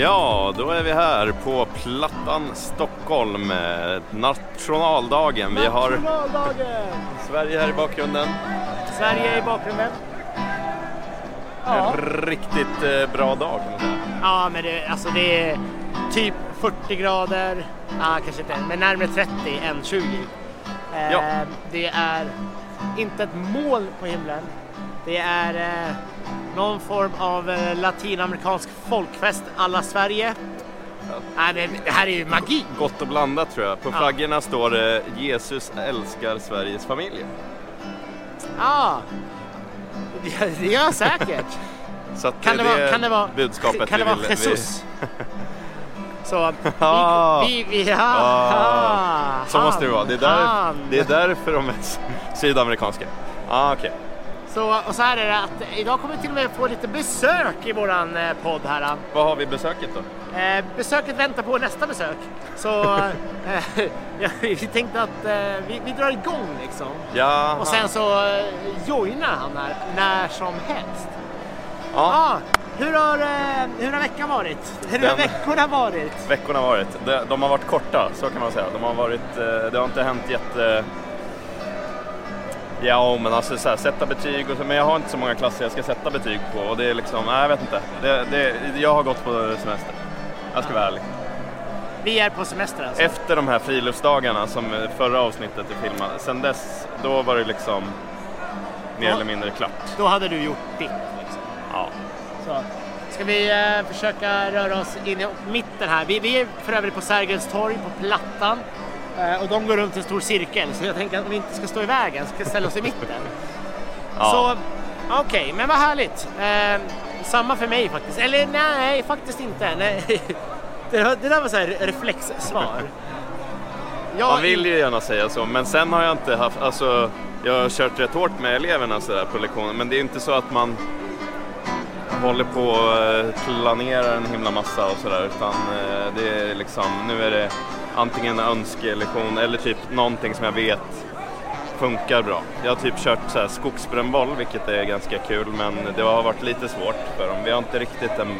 Ja, då är vi här på Plattan Stockholm, nationaldagen. Vi har Nationaldagen! Sverige här i bakgrunden. Sverige i bakgrunden. Ja, En riktigt eh, bra dag kan man säga. ja men det, alltså det är typ 40 grader, ja, kanske inte, men närmare 30 än 20. Eh, Ja. Det är inte ett moln på himlen. Det är eh, någon form av eh, latinamerikansk folkfest alla Sverige. Nej, det, det här är ju magi! Gott och blandat tror jag. På Ja. flaggorna står det Jesus älskar Sveriges familj. Ja, det, det gör jag säkert. Så att Kan det, är vara, kan det vara, budskapet kan det vara vill- vi- Jesus? Så Ah. vi, vi, vi, ja, Ah, så han, måste det vara. Det är, där, det är därför de är sydamerikanska. Ah, okej. Så, och så här är det att idag kommer vi till och med få lite besök i våran eh, podd här. Vad har vi besöket då? Eh, besöket väntar på nästa besök. Så eh, ja, vi tänkte att eh, vi, vi drar igång liksom. Ja, Och sen så eh, joinar han här när som helst. ja, Ah, hur, har, eh, hur har veckan varit? Hur har Den- veckorna varit? veckorna har varit. De, de har varit korta, så kan man säga. De har varit, eh, det har inte hänt jätte... Ja, men alltså så här, sätta betyg och så, men jag har inte så många klasser jag ska sätta betyg på och det är liksom, nej jag vet inte. Det, det, jag har gått på semester. Jag ska vara ärlig. Vi är på semester alltså. Efter de här friluftsdagarna som förra avsnittet är filmade, sen dess, då var det liksom mer Ja. eller mindre klart. Då hade du gjort ditt. Liksom. Ja. Så. Ska vi eh, försöka röra oss in i mitten här. Vi, vi är för övrigt på Sergels torg på Plattan. Eh, och de går runt i en stor cirkel. Så jag tänker att vi inte ska stå i vägen, ska ställa oss i mitten. Ja. Så okej, men vad härligt. Eh, samma för mig faktiskt. Eller nej, faktiskt inte. Nej. Det, det där var så här reflexsvar. Jag, Man vill ju gärna säga så, men sen har jag inte haft, alltså jag har kört rätt hårt med eleverna så där på lektionen, men det är inte så att man håller på och planerar en himla massa och sådär, utan eh, det är liksom, nu är det antingen en önskelektion eller typ någonting som jag vet funkar bra. Jag har typ kört så här skogsbrännboll, vilket är ganska kul, men det har varit lite svårt för dem. Vi har inte riktigt en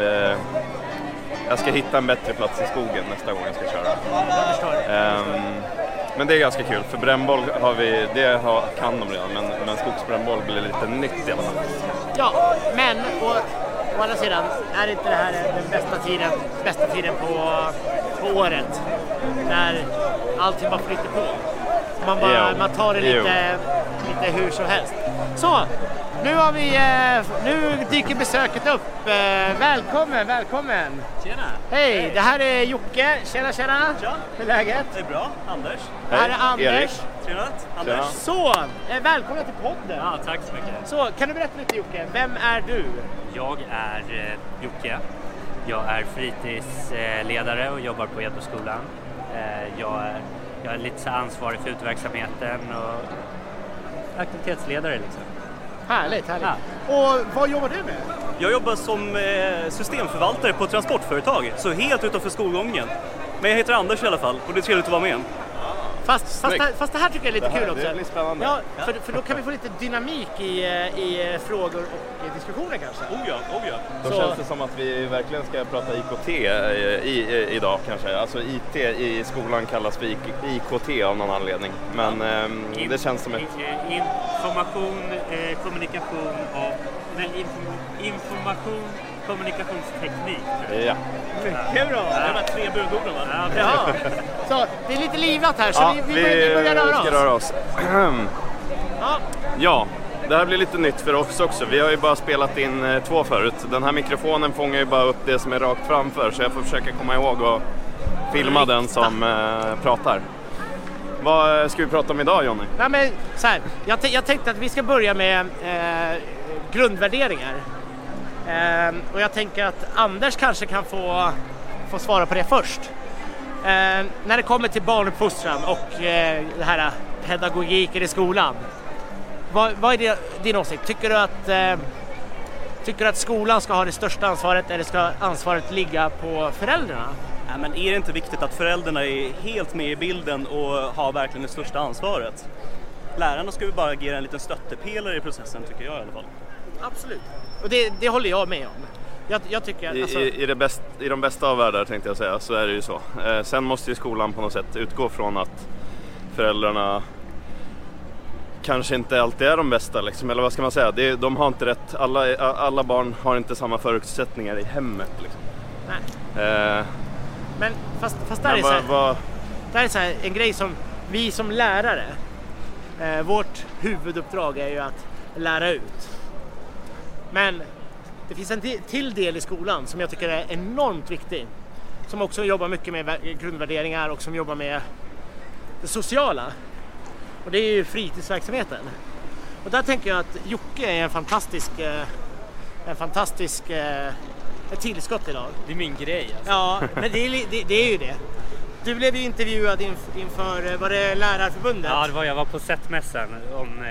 eh, jag ska hitta en bättre plats i skogen nästa gång jag ska köra. jag men det är ganska kul, för brännboll har vi, det har, kan de redan, men, men skogsbrännboll blir lite nytt i alla fall. Ja, men å, å andra sidan är inte det här den bästa tiden, bästa tiden på, på året när allting bara flyter på. Man, bara, Jo, man tar det jo. lite, lite hur som helst. Så, nu har vi, eh, nu dyker besöket upp. Eh, välkommen, välkommen! Tjena! Hej, det här är Jocke. Tjena, tjena! Tja! Hur är läget? Det är bra. Anders? Det här är Hej, Anders. Erik. Anders? Så, eh, välkomna till podden! Ja, tack så mycket. Så, kan du berätta lite Jocke, vem är du? Jag är Jocke. Jag är fritidsledare och jobbar på Edboskolan. Eh, jag, är, jag är lite så ansvarig för utverksamheten och aktivitetsledare liksom. Härligt, härligt. Och vad jobbar du med? Jag jobbar som eh, systemförvaltare på ett transportföretag, så helt utanför skolgången. Men jag heter Anders i alla fall och det är trevligt att vara med. Fast, fast, fast det här tycker jag är lite Det här- kul också. det blir spännande. Ja, för, för då kan vi få lite dynamik i, eh, i eh, frågor och eh, diskussioner kanske. Oh ja, oh ja. Då Så- känns det som att vi verkligen ska prata IKT i, i, idag kanske. Alltså IT i skolan kallas för IKT av någon anledning. Men ehm, det känns som ett... Information, eh, kommunikation och information, kommunikationsteknik. Ja. Mycket bra! Det var tre budorden va? Ja, Jaha. Så det är lite livlat här så Ja, vi, vi, börjar, vi börjar röra ska oss. röra oss. Ja, Ja, det här blir lite nytt för oss också. Vi har ju bara spelat in eh, två förut. Den här mikrofonen fångar ju bara upp det som är rakt framför så jag får försöka komma ihåg att filma den som eh, pratar. Vad eh, ska vi prata om idag Jonny? nej, men, så här, jag, jag tänkte att vi ska börja med eh, grundvärderingar. Eh, och jag tänker att Anders kanske kan få, få svara på det först. Eh, när det kommer till barnuppfostran och eh, det här eh, pedagogiken i skolan. Vad, vad är din, din åsikt? Tycker du, att, eh, tycker du att skolan ska ha det största ansvaret eller ska ansvaret ligga på föräldrarna? Ja, men är det inte viktigt att föräldrarna är helt med i bilden och har verkligen det största ansvaret? Lärarna ska ju bara agera en liten stöttepelare i processen tycker jag i alla fall. Absolut. Och det, det håller jag med om. Jag, jag tycker I, alltså, i, i, bäst, I de bästa av världar tänkte jag säga, så är det ju så. Eh, sen måste ju skolan på något sätt utgå från att föräldrarna kanske inte alltid är de bästa liksom, eller vad ska man säga? Det, de har inte rätt, alla, alla barn har inte samma förutsättningar i hemmet liksom. nej. Eh, Men fast, fast där är men så här, Det här är så här, en grej som vi som lärare, eh, vårt huvuduppdrag är ju att lära ut. Men det finns en ti- till del i skolan som jag tycker är enormt viktig. Som också jobbar mycket med vä- grundvärderingar och som jobbar med det sociala. Och det är ju fritidsverksamheten. Och där tänker jag att Jocke är en fantastisk, eh, en fantastisk eh, ett tillskott idag. Det är min grej alltså. Ja, men det är, det, det är ju det. Du blev ju intervjuad inf- inför, eh, var det Lärarförbundet? Ja, det var, jag var på SET-mässan om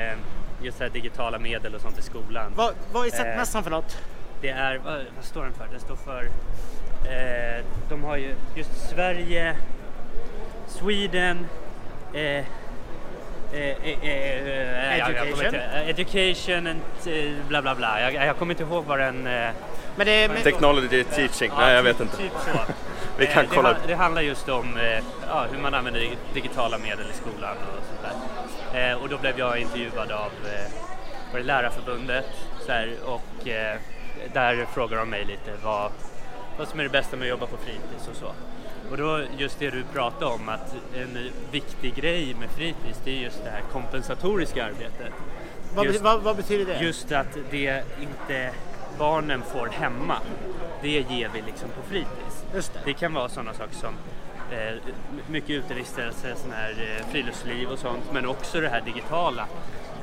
just här digitala medel och sånt i skolan. Vad, vad är Eh. SET-mässan för något? Det är, vad, vad står den för? Den står för, eh, de har ju just Sverige, Sweden, eh, eh, eh, eh, jag- jag kommer Education. inte- eh, education and eh, bla bla bla. Jag, jag kommer inte ihåg vad den... Eh, Men det men, technology teaching? Nej, jag vet typ- inte. Typ. Vi kan Eh, kolla det, det handlar just om eh, ja, hur man använder dig- digitala medel i skolan och sånt där. Eh, och då blev jag intervjuad av eh, Lärarförbundet så här, och eh, där frågar de mig lite vad, vad som är det bästa med att jobba på fritids och så. Och då just det du pratade om att en viktig grej med fritids det är just det här kompensatoriska arbetet. vad, just- vad, vad betyder det? Just att det inte barnen får hemma, det ger vi liksom på fritids. Just det. Det kan vara sådana saker som eh, mycket utevistelse, sån här eh, friluftsliv och sånt, men också det här digitala.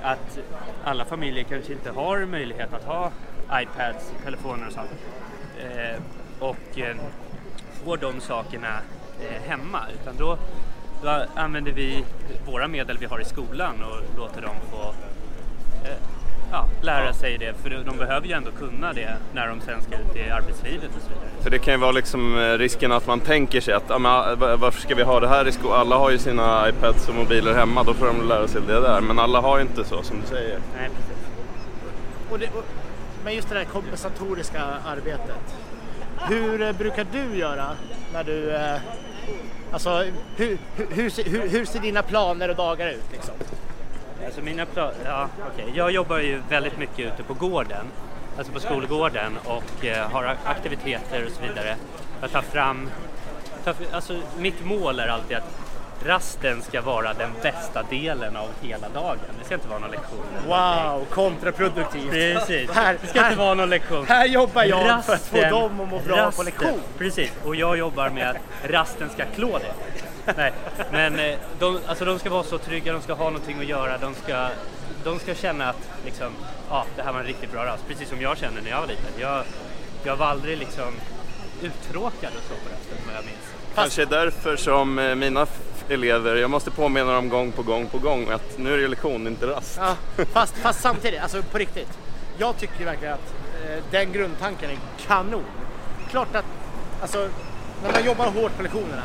Att alla familjer kanske inte har möjlighet att ha iPads, telefoner och sånt. Eh, och eh, får de sakerna eh, hemma, utan då, då använder vi våra medel vi har i skolan och låter dem få eh, ja, lära sig det, för de behöver ju ändå kunna det när de sen ska ut i arbetslivet och så vidare. För det kan ju vara liksom eh, risken att man tänker sig att ah, va- varför ska vi ha det här i skolan? Alla har ju sina iPads och mobiler hemma, då får de lära sig det där. Men alla har ju inte så som du säger. Nej, precis. Och det och, men just det där kompensatoriska arbetet. Hur eh, brukar du göra när du... Eh, alltså, hur, hur, hur, hur ser dina planer och dagar ut? Liksom? Alltså mina pla- ja, okej. Jag jobbar ju väldigt mycket ute på gården, alltså på skolgården och eh, har aktiviteter och så vidare. Jag tar fram, tar, alltså mitt mål är alltid att rasten ska vara den bästa delen av hela dagen. Det ska inte vara någon lektion. Wow, kontraproduktivt. Precis, Här- det ska här- inte vara någon lektion. Här jobbar jag för att få Rasten- dem att må bra på rasten- lektion. Precis, och jag jobbar med att rasten ska klå det. Nej, men eh, de, alltså de ska vara så trygga, de ska ha någonting att göra, de ska, de ska känna att liksom, ja, det här var en riktigt bra rast. Precis som jag kände när jag var liten. Jag, jag var aldrig liksom uttråkad och så på rasten vad jag minns. Kanske är därför som eh, mina elever, jag måste påminna dem gång på gång på gång att nu är det lektion, inte rast. Ja, fast, fast samtidigt, alltså på riktigt. Jag tycker verkligen att eh, den grundtanken är kanon. Klart att, alltså, när man jobbar hårt på lektionerna,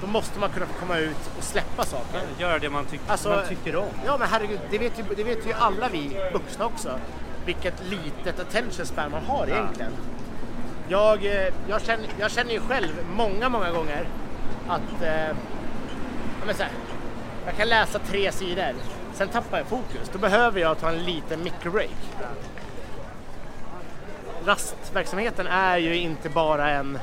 då måste man kunna komma ut och släppa saker. Göra det man, tyck, Alltså, man tycker om. Ja men herregud, det vet, ju, det vet ju alla vi vuxna också. Vilket litet attention span man har egentligen. Jag, eh, jag, känner, jag känner ju själv många, många gånger att eh, ja, så här, jag kan läsa tre sidor, sen tappar jag fokus. Då behöver jag ta en liten microbreak. Rastverksamheten är ju inte bara en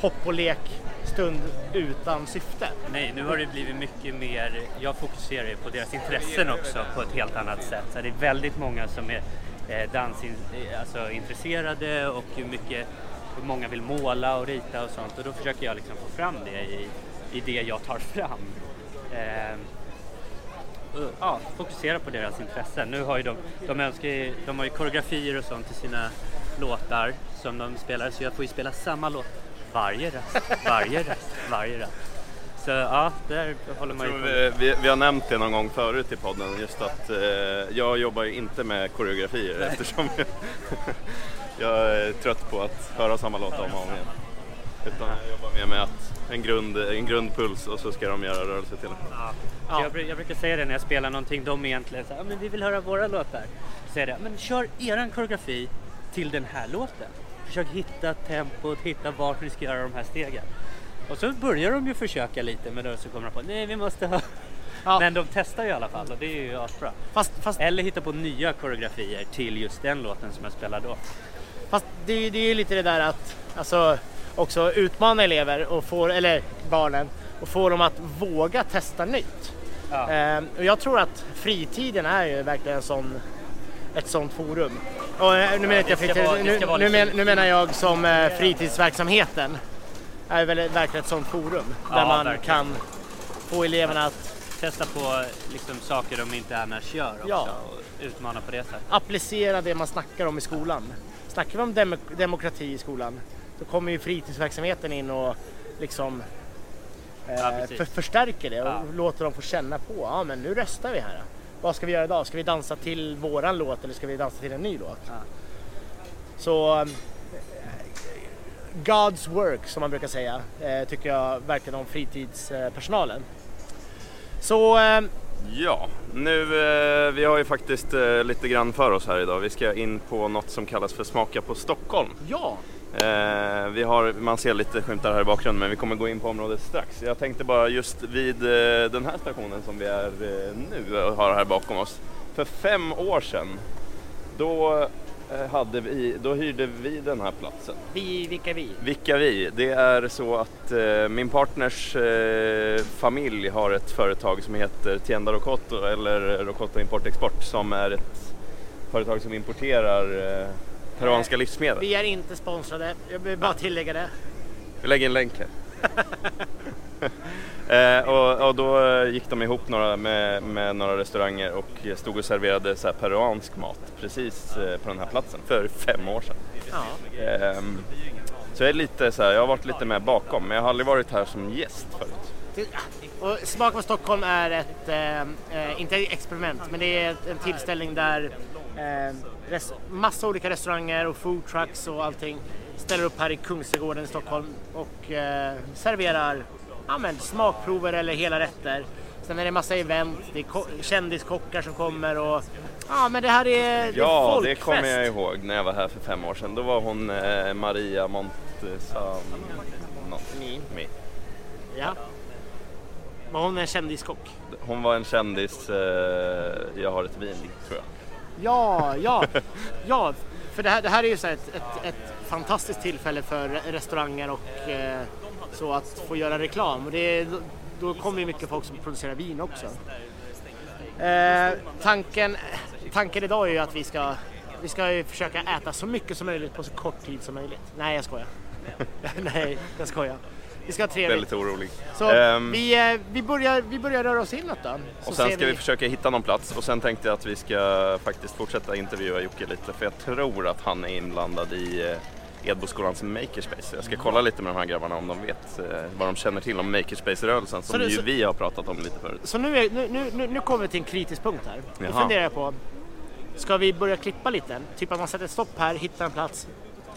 hopp och lek stund utan syfte. Nej, nu har det blivit mycket mer, jag fokuserar ju på deras intressen också på ett helt annat sätt. Så det är väldigt många som är eh, dansintresserade eh, alltså, och mycket, många vill måla och rita och sånt och då försöker jag liksom få fram det i, i det jag tar fram. Eh, och, ja, fokusera på deras intressen. Nu har ju de, de, önskar ju, de har ju koreografier och sånt till sina låtar som de spelar så jag får ju spela samma låt varje rast, varje rast, varje rast. Så ja, där håller man ju på. vi, vi, vi har nämnt det någon gång förut i podden, just att eh, jag jobbar ju inte med koreografier eftersom jag, jag är trött på att höra samma låt om och om igen. Utan jag jobbar mer med att en, grund, en grundpuls och så ska de göra rörelser till det. Ja. Ja. Jag, jag brukar säga det när jag spelar någonting, de egentligen säger men vi vill höra våra låtar. Så säger jag, men kör eran koreografi till den här låten. Försök hitta tempot, hitta vart vi ska göra de här stegen. Och så börjar de ju försöka lite men då så kommer de på nej vi måste ha Ja. Men de testar ju i alla fall och det är ju asbra. Fast, fast, Eller hitta på nya koreografier till just den låten som jag spelar då. fast det, det är ju lite det där att alltså, också utmana elever och få, eller barnen och få dem att våga testa nytt. Ja. Ehm, och jag tror att fritiden är ju verkligen en sån, ett sånt forum. Och eh, nu menar jag det ska fritid, vara- nu, nu, liksom- nu menar jag som eh, fritidsverksamheten är väl verkligen ett sånt forum där Ja, man verkligen. kan få eleverna att Testa på liksom, saker de inte annars gör också Ja. och utmana på det sättet. applicera det man snackar om i skolan. Snackar vi om demo- demokrati i skolan då kommer ju fritidsverksamheten in och liksom Ja, eh, precis. för, förstärker det och Ja. låter dem få känna på, ja men nu röstar vi här. Vad ska vi göra idag? Ska vi dansa till våran låt eller ska vi dansa till en ny låt? Ja. Så eh, God's work som man brukar säga eh, tycker jag verkligen om fritidspersonalen. Så eh, Ja, nu, eh, vi har ju faktiskt eh, lite grann för oss här idag. Vi ska in på något som kallas för Smaka på Stockholm. ja, vi har, man ser lite skymtar här i bakgrunden men vi kommer gå in på området strax. Jag tänkte bara just vid eh, den här stationen som vi är eh, nu och har här bakom oss. För fem år sedan då, eh, hade vi, då hyrde vi den här platsen. vi, vilka vi? Vilka vi? Det är så att eh, min partners eh, familj har ett företag som heter Tienda Rocotto eller Rocotto Import Export som är ett företag som importerar eh, peruanska livsmedel. Vi är inte sponsrade, jag vill bara tillägga det. Vi lägger en länk här. eh, och, och då eh, gick de ihop några, med, med några restauranger och stod och serverade så här peruansk mat precis eh, på den här platsen för fem år sedan. Ja. Ehm, så jag är lite så här, jag har varit lite med bakom men jag har aldrig varit här som gäst förut. Och Smak på Stockholm är ett, eh, eh, inte ett experiment, men det är en tillställning där eh, massa olika restauranger och food trucks och allting ställer upp här i Kungsträdgården i Stockholm och eh, serverar ja, men, smakprover eller hela rätter. Sen är det massa event, det är ko- kändiskockar som kommer och ja men det här är, det är Ja, det folkfest. kommer jag ihåg när jag var här för fem år sedan. Då var hon eh, Maria Montesam... Mi. Ja. Var hon en kändiskock? Hon var en kändis, eh, jag har ett vin tror jag. Ja, ja, ja. För det här, det här är ju så ett, ett, ett fantastiskt tillfälle för restauranger och eh, så att få göra reklam. Och det då kommer ju mycket folk som producerar vin också. Eh, tanken, tanken idag är ju att vi ska, vi ska ju försöka äta så mycket som möjligt på så kort tid som möjligt. Nej, jag skojar. Nej, jag skojar. Vi ska ha trevligt. Väldigt orolig. Så Ehm, vi, eh, vi, börjar, vi börjar röra oss inåt då. Så och sen ska vi försöka hitta någon plats och sen tänkte jag att vi ska faktiskt fortsätta intervjua Jocke lite för jag tror att han är inblandad i eh, Edboskolans Makerspace. Jag ska kolla lite med de här grabbarna om de vet eh, vad de känner till om Makerspace-rörelsen som det- ju så- vi har pratat om lite förut. Så nu, är, nu, nu, nu, kommer vi till en kritisk punkt här. Nu funderar jag på, ska vi börja klippa lite? Typ att man sätter stopp här, hittar en plats,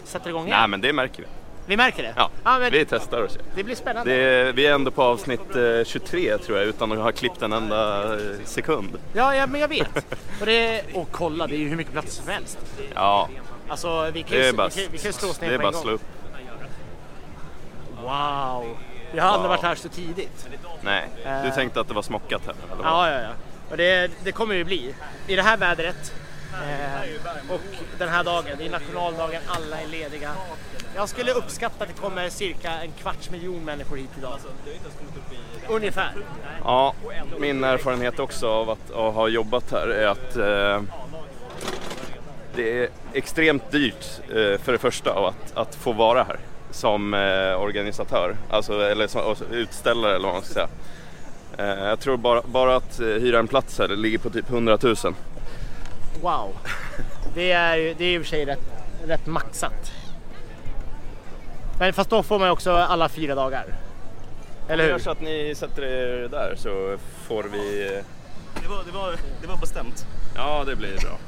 sätter igång igen. Nej men det märker vi. Vi märker det? Ja, men vi testar och ser. det blir spännande. Det är, vi är ändå på avsnitt eh, 23 tror jag utan att ha klippt en enda eh, sekund. Ja, ja, men jag vet. Och, det, och kolla, det är ju hur mycket plats som helst. Ja, Alltså, vi kan det ju är bara, vi kan, vi kan slå oss det ner är på bara att slå upp. Wow! Vi har aldrig Wow. varit här så tidigt. Nej, du Eh. tänkte att det var smockat här? Eller? Ja, ja, ja. Och det, det kommer ju bli. I det här vädret eh, och den här dagen, det är nationaldagen, alla är lediga. Jag skulle uppskatta att det kommer cirka en kvarts miljon människor hit idag. Ungefär. Ja, min erfarenhet också av att, ha jobbat här är att eh, det är extremt dyrt eh, för det första av att, att få vara här som eh, organisatör, alltså, eller som utställare eller vad man ska säga. Eh, jag tror bara, bara att eh, hyra en plats här det ligger på typ 100 000. Wow. Det är ju det är i och för sig rätt, rätt maxat. Men fast då får man ju också alla fyra dagar. Eller hur? så att ni sätter er där så får vi... Det var, det var, det var bestämt. Ja, det blir bra.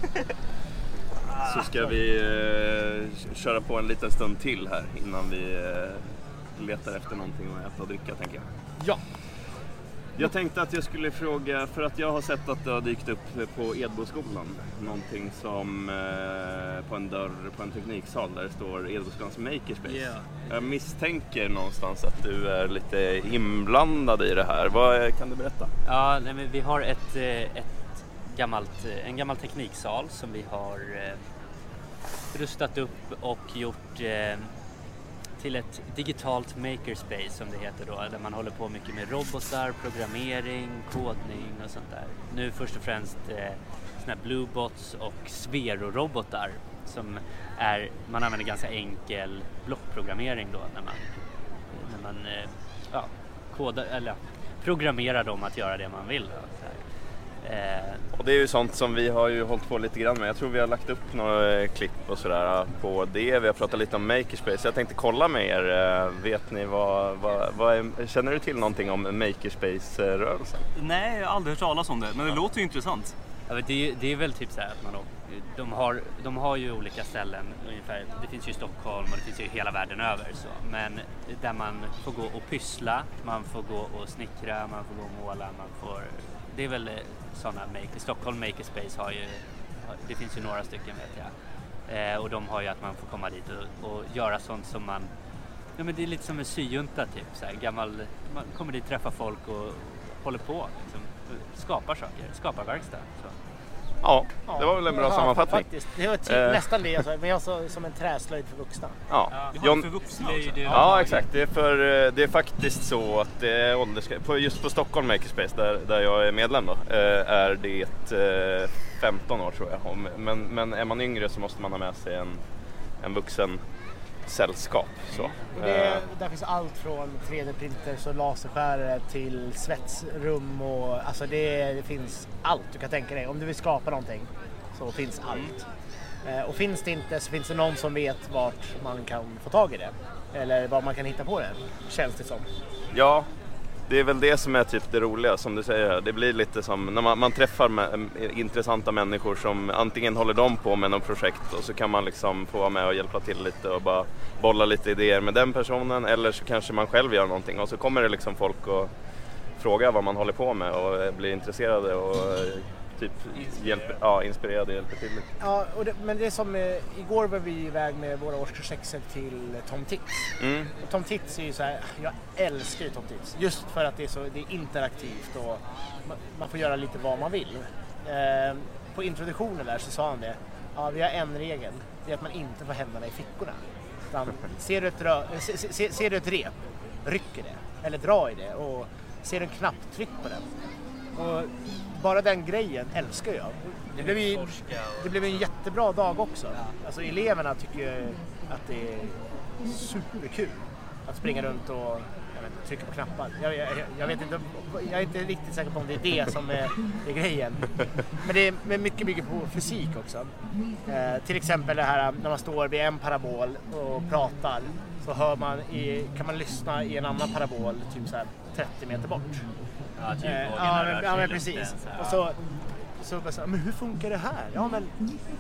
Så ska vi eh, köra på en liten stund till här innan vi eh, letar efter någonting att äta och dricka tänker jag. Ja. Jag tänkte att jag skulle fråga, för att jag har sett att det har dykt upp på Edboskolan, någonting som eh, på en dörr på en tekniksal där det står Edoskolans Makerspace. Ja. Jag misstänker någonstans att du är lite inblandad i det här. Vad kan du berätta? Ja, nej, men vi har ett, eh, ett gammalt, eh, en gammal tekniksal som vi har eh, rustat upp och gjort eh, till ett digitalt makerspace som det heter då, där man håller på mycket med robotar, programmering, kodning och sånt där. Nu först och främst eh, såna här bluebots och sfero-robotar som är, man använder ganska enkel blockprogrammering då när man, när man eh, ja, kodar, eller programmerar dem att göra det man vill. Då, och det är ju sånt som vi har ju hållit på lite grann med. Jag tror vi har lagt upp några eh, klipp och sådär på det. Vi har pratat lite om Makerspace. Jag tänkte kolla med er. Eh, Vet ni vad, vad, vad är, känner du till någonting om Makerspace-rörelsen? Nej, jag har aldrig hört talas om det, men det låter ju intressant. Ja, men det, är- det är väl typ så här att man de har, de har ju olika ställen ungefär. Det finns ju i Stockholm och det finns ju hela världen över. Så. Men där man får gå och pyssla, man får gå och snickra, man får gå och måla, man får... Det är väl eh, sådana maker, Stockholm Makerspace har ju, det finns ju några stycken vet jag. Eh, och de har ju att man får komma dit och, och göra sånt som man Ja, men det är lite som en syjunta typ, så här, gammal, man kommer dit, träffar folk och håller på, liksom, skapar saker, skapar verkstad. Så. Ja, det var väl en bra Ja, sammanfattning. Faktiskt. Det var typ Eh. nästan det jag sa, men jag sa som en träslöjd för vuxna. Ja. John, för vuxna också. Ja, exakt. Det är, för, eh, det är faktiskt så att det är åldersgräns. Just på Stockholm Makerspace, där, där jag är medlem, då, eh, är det eh, 15 år tror jag. Men, men är man yngre så måste man ha med sig en, en vuxen sällskap. Så. Och det, Eh, där finns allt från 3D-printers och laserskärare till svetsrum och alltså det, det finns allt du kan tänka dig. Om du vill skapa någonting så finns allt. Eh, och finns det inte så finns det någon som vet vart man kan få tag i det. Eller var man kan hitta på det, känns det som. Ja, det är väl det som är typ det roliga som du säger. Det blir lite som när man, man träffar med, eh, intressanta människor som antingen håller de på med något projekt och så kan man liksom få vara med och hjälpa till lite och bara bolla lite idéer med den personen eller så kanske man själv gör någonting och så kommer det liksom folk och frågar vad man håller på med och eh, blir intresserade och eh, typ hjälper, ja, inspirerade och hjälper till lite. Ja, och det, men det är som eh, igår var vi iväg med våra årskurs 6 till Tom Tits. Mm. Och Tom Tits är ju så här, jag älskar ju Tom Tits. Just för att det är så det är interaktivt och man, man får göra lite vad man vill. Eh, på introduktionen där så sa han det, ja vi har en regel, det är att man inte får händerna i fickorna. Utan, ser, du ett rö, eh, se, se, ser du ett rep, ryck i det, eller dra i det och ser du en knapp, tryck på den. Och bara den grejen älskar jag. Det blev ju det blev en jättebra dag också. Alltså eleverna tycker att det är superkul att springa runt och vet, trycka på knappar. Jag, jag, jag, vet inte, jag är inte riktigt säker på om det är det som är, är grejen. Men det är men mycket bygger på fysik också. Eh, till exempel det här när man står vid en parabol och pratar så hör man i, kan man lyssna i en annan parabol typ så här 30 meter bort. Ja, typ Eh, ja, men, ja, men precis. Och så, så bara så men hur funkar det här? Ja, men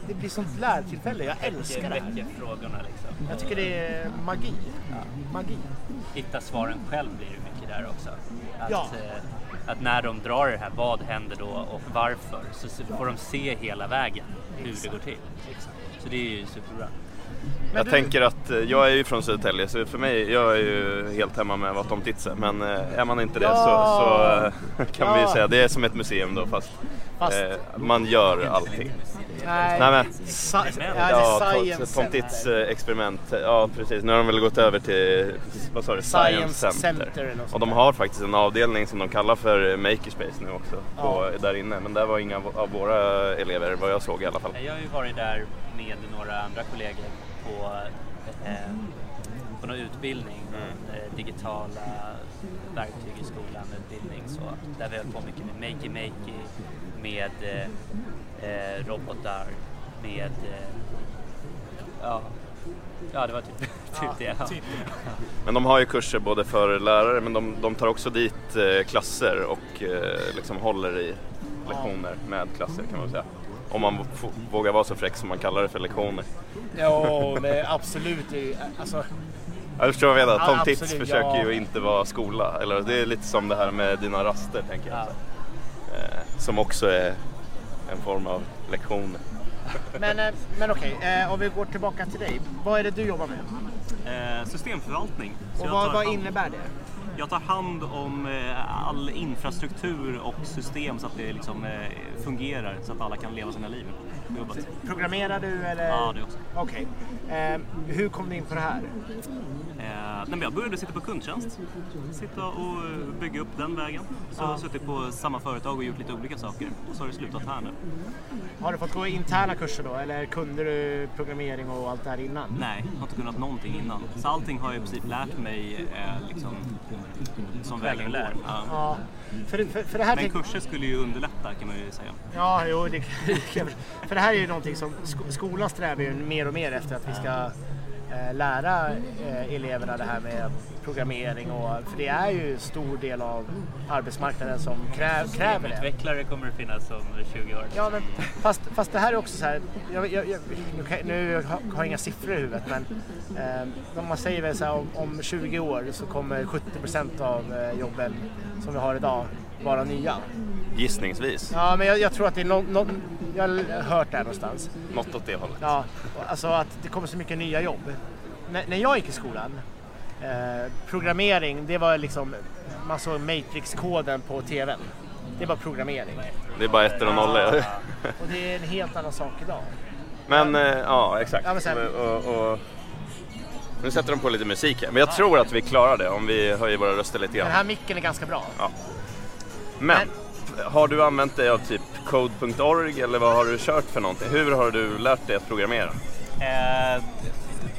det blir sånt lärtillfälle. Jag älskar det här. Väcker frågorna liksom. Jag tycker det är magi. Magi. Hitta svaren själv blir det mycket där också. Att, Ja. eh, att när de drar det här, vad händer då och varför? Så får de se hela vägen hur det går till. Så det är ju superbra. Men Jag du- tänker att eh, jag är ju från Södertälje så för mig, jag är ju helt hemma med vad Tom Tits är. Men eh, är man inte det så, Ja. så eh, kan vi ju Ja. säga det är som ett museum då fast, Fast- eh, man gör allting. Nej, Nej, men- Sa- ja, Tom- Science Center. eh, experiment. Ja precis, nu har de väl gått över till vad sa du? Science Center eller något Och de har faktiskt en avdelning som de kallar för Makerspace nu också. På, Ja. där inne. Men där var inga av våra elever vad jag såg i alla fall. Jag har ju varit där med några andra kollegor på, eh, på någon utbildning, någon, eh, digitala verktyg i skolan, utbildning så, där vi höll på mycket med Makey Makey, med eh, eh, robotar, med eh, ja, ja, det var typ, typ det. Ja. Men de har ju kurser både för lärare men de, de tar också dit eh, klasser och eh, liksom håller i lektioner med klasser kan man säga. Om man vågar vara så fräck som man kallar det för lektioner. Jo, men absolut. det är Alltså, Jag förstår vad jag menar. Tom Ja, Tits absolut, försöker ja. ju inte vara skola. Eller det är lite som det här med dina raster tänker jag. Ja. Eh, som också är en form av lektioner. Men, eh, men okej, eh, om vi går tillbaka till dig. Vad är det du jobbar med? Systemförvaltning. Så Och vad, tar vad innebär det? Jag tar hand om eh, all infrastruktur och system så att det liksom, eh, fungerar så att alla kan leva sina liv på jobbet. Programmerar du eller? Ja, det också. Okej. Eh, hur kom du in på det här? Eh, nej, men jag började sitta på kundtjänst. Sitta och eh, bygga upp den vägen. Så jag har suttit på samma företag och gjort lite olika saker. Och så har det slutat här nu. Har du fått gå interna kurser då eller kunde du programmering och allt det här innan? Nej, jag har inte kunnat någonting innan. Så allting har jag i princip lärt mig eh, liksom, som vägen går. Ja. Ja, för, för, för Men kurser skulle ju underlätta kan man ju säga. Ja, jo, det, för det här är ju någonting som sko- skolan strävar ju mer och mer efter att vi ska eh, lära eh, eleverna det här med programmering och för det är ju stor del av arbetsmarknaden som kräv, kräver det. Utvecklare kommer det finnas om 20 år. Ja, men fast, fast det här är också så här, jag, jag, jag, nu, kan, har jag inga siffror i huvudet men eh, man säger väl så här, om, om 20 år så kommer 70% av eh, jobben som vi har idag vara nya. Gissningsvis. Ja, men jag, jag tror att det är no, no, jag har hört det här någonstans. Något åt det hållet. Ja, alltså att det kommer så mycket nya jobb. N- när jag gick i skolan, eh, programmering, det var liksom, man såg Matrix-koden på TVn. Det var programmering. Det är bara ettor och nollor. Och det är en helt annan sak idag. Men eh, ja, exakt. Ja, men sen- och, och, nu sätter de på lite musik här. Men jag tror att vi klarar det om vi höjer våra röster lite Den grann. här micken är ganska bra. Men har du använt dig av typ code.org eller vad har du kört för någonting? Hur har du lärt dig att programmera? Eh,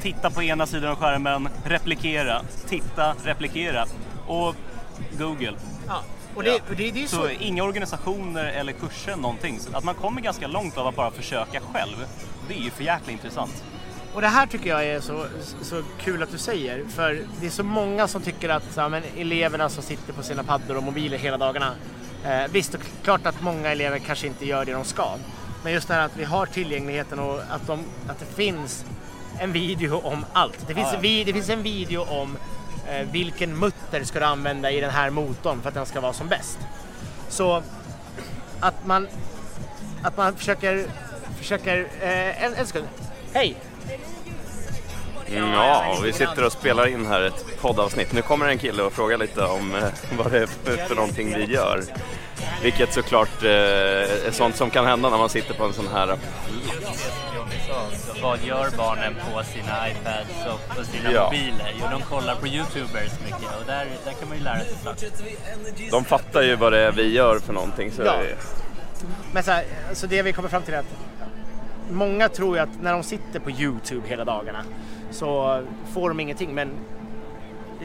titta på ena sidan av skärmen, replikera, titta, replikera och Google. Ja. Och det, och det, det är Så så, inga organisationer eller kurser någonting. Så att man kommer ganska långt av att bara försöka själv. Det är ju för jäkla intressant. Och det här tycker jag är så, så kul att du säger. För det är så många som tycker att ja, men eleverna som sitter på sina paddor och mobiler hela dagarna. Eh, visst, och klart att många elever kanske inte gör det de ska. Men just det här att vi har tillgängligheten och att, de, att det finns en video om allt. Det finns, Ja, ja. en vi- det finns en video om eh, vilken mutter ska du använda i den här motorn för att den ska vara som bäst. Så att man, att man försöker, försöker eh, en, en sekund. Hej! Ja, vi sitter och spelar in här ett poddavsnitt. Nu kommer en kille och frågar lite om eh, vad det är för, någonting vi gör. Vilket såklart eh, är sånt som kan hända när man sitter på en sån här så vad gör barnen på sina iPads och på sina Ja. mobiler? Jo, de kollar på YouTubers mycket och där, där kan man ju lära sig saker. De fattar ju vad det är vi gör för någonting. Så Ja. Men så, här, så det vi kommer fram till är att många tror ju att när de sitter på Youtube hela dagarna så får de ingenting. Men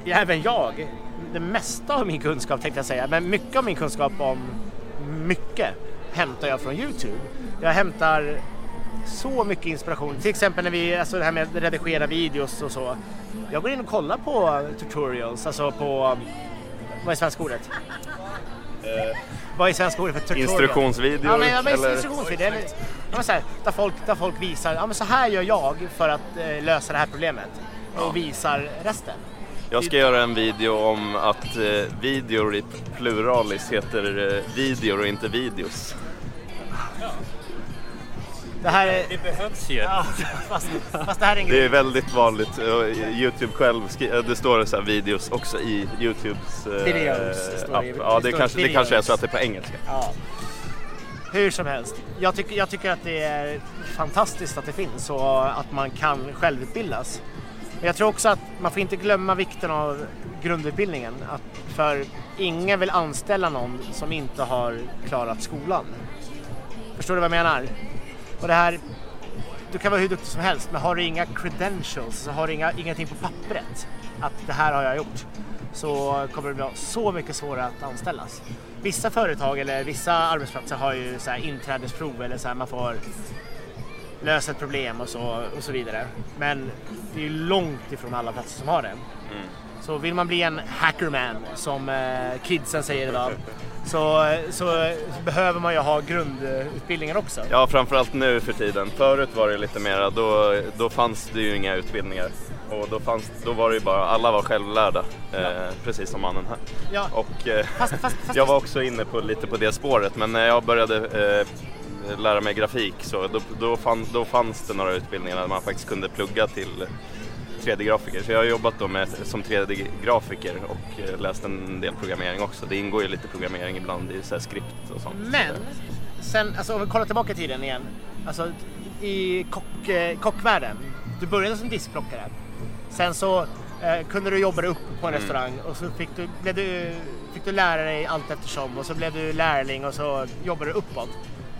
även jag, det mesta av min kunskap tänkte jag säga, men mycket av min kunskap om mycket hämtar jag från Youtube. Jag hämtar så mycket inspiration. Till exempel när vi, alltså det här med att redigera videos och så. Jag går in och kollar på tutorials, alltså på, vad är svenska ordet? Vad är svenska ordet för tutorial? Instruktionsvideor, Ja, men, ja, men eller? instruktionsvideo. Eller, ja, men så här, där, folk, där folk visar, ja men så här gör jag för att eh, lösa det här problemet. Och visar resten. Jag ska göra en video om att eh, videor i pluralis heter eh, videor och inte videos. Det här är... Det behövs ju. Ja, fast, fast det här är en Det är väldigt vanligt. och Youtube själv, skri- eh, det står så här videos också i Youtubes eh, Videos, app. i- Ja, det kanske, det kanske är så att det är på engelska. Ja. Hur som helst. Jag, tycker jag tycker att det är fantastiskt att det finns och att man kan självutbildas. Men jag tror också att man får inte glömma vikten av grundutbildningen. Att, för ingen vill anställa någon som inte har klarat skolan. Förstår du vad jag menar? Och det här, du kan vara hur duktig som helst men har du inga credentials, har du inga, ingenting på pappret att det här har jag gjort så kommer det bli så mycket svårare att anställas. Vissa företag eller vissa arbetsplatser har ju så här inträdesprov eller så här man får lösa ett problem och så, och så vidare. Men det är ju långt ifrån alla platser som har det. Så vill man bli en hackerman som eh, kidsen säger idag så, så behöver man ju ha grundutbildningen också. Ja, framförallt nu för tiden. Förut var det lite mera, då, då fanns det ju inga utbildningar. Och då, fanns, då var det ju bara, alla var självlärda. Eh, precis som mannen här. Ja. Och eh, Fast, fast, fast, jag var också inne på, lite på det spåret, men när jag började eh, lära mig grafik så då, då, fann, då fanns det några utbildningar där man faktiskt kunde plugga till 3D-grafiker. Så jag har jobbat då med, som 3D-grafiker och eh, läst en del programmering också. Det ingår ju lite programmering ibland i så skript och sånt. Men, sen, alltså om vi kollar tillbaka i tiden igen. Alltså i kock, eh, kockvärlden. Du började som diskplockare. Sen så eh, kunde du jobba dig upp på en Mm. restaurang och så fick du, blev du, fick du lära dig allt eftersom och så blev du lärling och så jobbade du uppåt.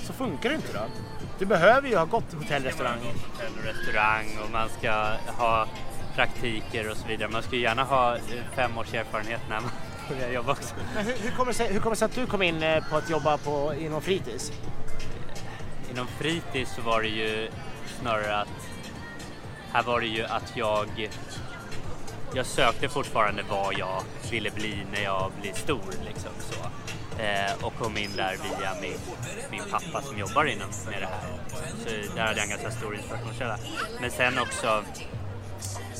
Så funkar det inte då. Du behöver ju ha gått till hotell, restaurang. hotell och restaurang och man ska ha praktiker och så vidare. Man ska ju gärna ha eh, fem års erfarenhet när man börjar jobba också. Men hur, hur, kommer det sig, hur kommer det sig att du kom in eh, på att jobba på, inom fritids? Inom fritids så var det ju snarare att här var det ju att jag jag sökte fortfarande vad jag ville bli när jag blir stor liksom så. Eh, och kom in där via min, min pappa som jobbar inom med det här. Så där hade jag en ganska stor inspirationskälla. Men sen också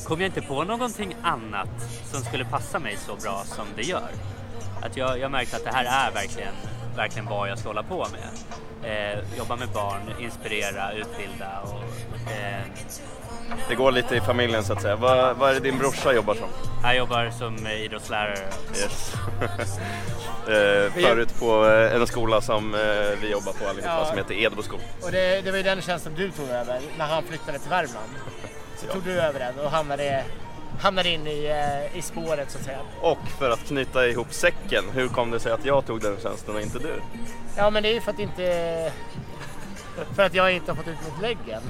kom jag inte på någonting annat som skulle passa mig så bra som det gör. Att jag, jag märkte att det här är verkligen, verkligen vad jag ska hålla på med. Eh, jobba med barn, inspirera, utbilda och eh, det går lite i familjen så att säga. Vad, vad är det din brorsa jobbar som? jag jobbar som idrottslärare. Yes. eh, förut på eh, en skola som eh, vi jobbar på allihopa Ja. som heter Edboskolan. Och det, det var ju den tjänsten du tog över när han flyttade till Värmland. Så tog du över den och hamnade, hamnade in i, i spåret så att säga. Och för att knyta ihop säcken, hur kom det sig att jag tog den tjänsten och inte du? Ja men det är ju för att inte... För att jag inte har fått ut mitt lägg än.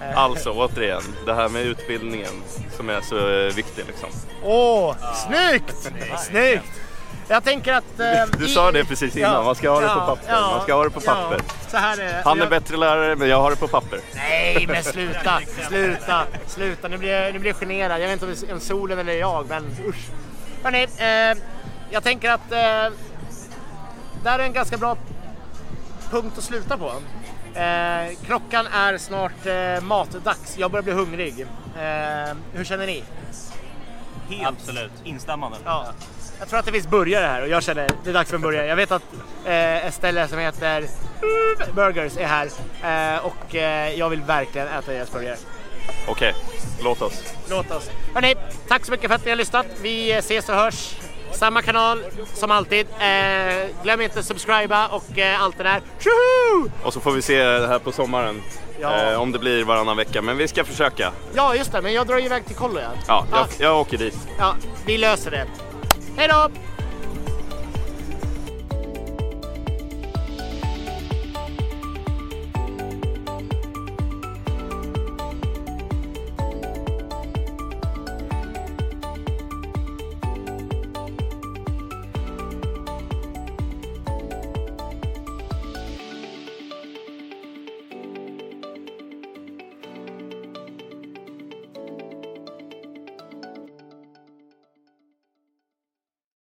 Eh, Alltså återigen, det här med utbildningen som är så eh, viktig liksom. Åh, snyggt! Snyggt! Jag tänker att... eh, Du sa det precis innan, man ska ha det på papper. Man ska ha det på papper. Är det. Han är Jag- bättre lärare men jag har det på papper. Nej men sluta, sluta, sluta. Nu blir jag, nu blir jag generad. Jag vet inte om det är solen eller jag, men usch. Hörrni, eh, jag tänker att eh, det här är en ganska bra punkt att sluta på. Eh, klockan är snart eh, matdags. Jag börjar bli hungrig. Eh, hur känner ni? Helt Absolut. instämmande. Ja. Jag tror att det finns burgare här och jag känner det är dags för en burgare. Jag vet att eh, ett ställe som heter Burgers är här eh, och eh, jag vill verkligen äta deras burgare. Okej, låt oss. Låt oss. Hörrni, tack så mycket för att ni har lyssnat. Vi ses och hörs. Samma kanal som alltid. Eh, glöm inte att subscriba och eh, allt det där. Tjoho! Och så får vi se det här på sommaren. Ja. Eh, om det blir varannan vecka, men vi ska försöka. Ja, just det, men jag drar iväg till kollo igen. Ja, jag, Ja. jag åker dit. ja, vi löser det. Hej då!